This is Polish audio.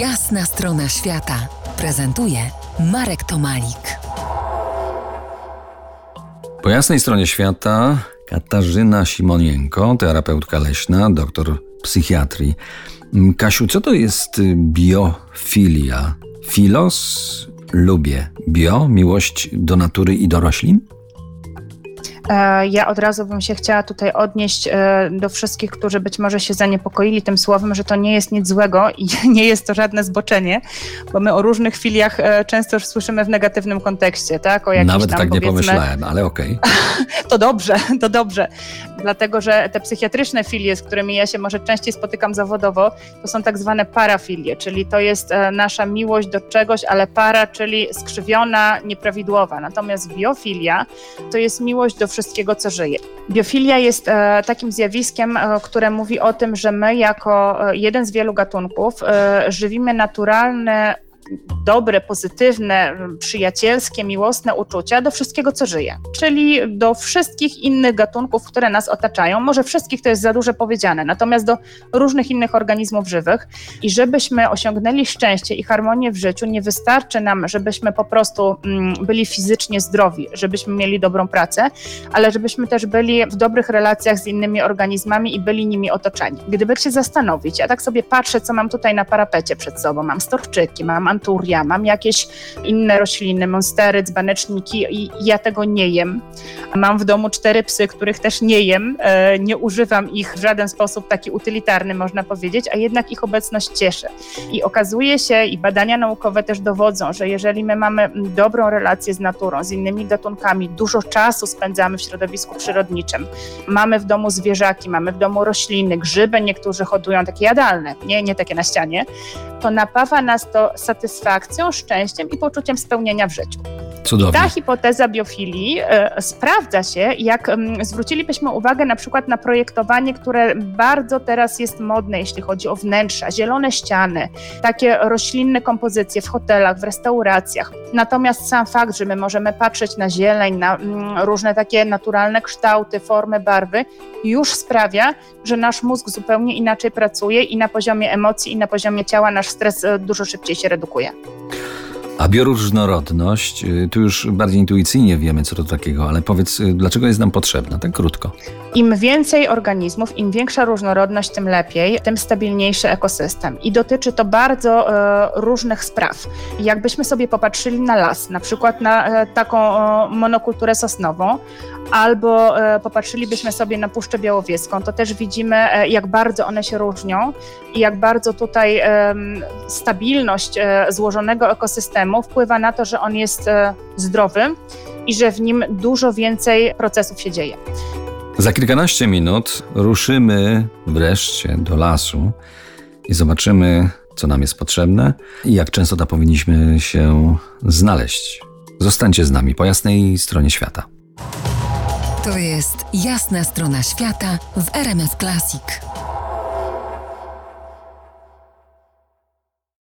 Jasna strona świata prezentuje Marek Tomalik. Po jasnej stronie świata Katarzyna Simonienko, terapeutka leśna, doktor psychiatrii. Kasiu, co to jest biofilia? Filos, lubię. Bio, miłość do natury i do roślin? E, ja od razu bym się chciała tutaj odnieść e, do wszystkich, którzy być może się zaniepokoili tym słowem, że to nie jest nic złego i nie jest to żadne zboczenie, bo my o różnych filiach e, często już słyszymy w negatywnym kontekście, tak? O Nawet tam, tak nie pomyślałem, ale okej. Okay. to dobrze, to dobrze. Dlatego, że te psychiatryczne filie, z którymi ja się może częściej spotykam zawodowo, to są tak zwane parafilie, czyli to jest nasza miłość do czegoś, ale para, czyli skrzywiona, nieprawidłowa. Natomiast biofilia to jest miłość do wszystkiego, co żyje. Biofilia jest e, takim zjawiskiem, e, które mówi o tym, że my jako e, jeden z wielu gatunków żywimy naturalne dobre, pozytywne, przyjacielskie, miłosne uczucia do wszystkiego, co żyje, czyli do wszystkich innych gatunków, które nas otaczają. Może wszystkich to jest za duże powiedziane, natomiast do różnych innych organizmów żywych. I żebyśmy osiągnęli szczęście i harmonię w życiu, nie wystarczy nam, żebyśmy po prostu mm, byli fizycznie zdrowi, żebyśmy mieli dobrą pracę, ale żebyśmy też byli w dobrych relacjach z innymi organizmami i byli nimi otoczeni. Gdyby się zastanowić, ja tak sobie patrzę, co mam tutaj na parapecie przed sobą, mam storczyki, mam anturia, mam jakieś inne rośliny, monstery, dzbaneczniki i ja tego nie jem. Mam w domu cztery psy, których też nie jem, e, nie używam ich w żaden sposób taki utylitarny, można powiedzieć, a jednak ich obecność cieszy. I okazuje się, i badania naukowe też dowodzą, że jeżeli my mamy dobrą relację z naturą, z innymi gatunkami, dużo czasu spędzamy w środowisku przyrodniczym, mamy w domu zwierzaki, mamy w domu rośliny, grzyby niektórzy hodują, takie jadalne, nie, nie takie na ścianie, to napawa nas to satysfakcją, szczęściem i poczuciem spełnienia w życiu. Cudownie. Ta hipoteza biofilii e, sprawdza się, jak zwrócilibyśmy uwagę na przykład na projektowanie, które bardzo teraz jest modne, jeśli chodzi o wnętrza, zielone ściany, takie roślinne kompozycje w hotelach, w restauracjach. Natomiast sam fakt, że my możemy patrzeć na zieleń, na mm, różne takie naturalne kształty, formy, barwy, już sprawia, że nasz mózg zupełnie inaczej pracuje i na poziomie emocji, i na poziomie ciała nasz stres e, dużo szybciej się redukuje. 뭐 야? A bioróżnorodność, y, tu już bardziej intuicyjnie wiemy, co to takiego, ale powiedz, y, dlaczego jest nam potrzebna, tak krótko? Im więcej organizmów, im większa różnorodność, tym lepiej, tym stabilniejszy ekosystem. I dotyczy to bardzo e, różnych spraw. Jakbyśmy sobie popatrzyli na las, na przykład na e, taką e, monokulturę sosnową, albo e, popatrzylibyśmy sobie na Puszczę Białowieską, to też widzimy, e, jak bardzo one się różnią i jak bardzo tutaj stabilność e, złożonego ekosystemu wpływa na to, że on jest e, zdrowy i że w nim dużo więcej procesów się dzieje. Za kilkanaście minut ruszymy wreszcie do lasu i zobaczymy, co nam jest potrzebne i jak często tam powinniśmy się znaleźć. Zostańcie z nami po jasnej stronie świata. To jest jasna strona świata w RMS Classic.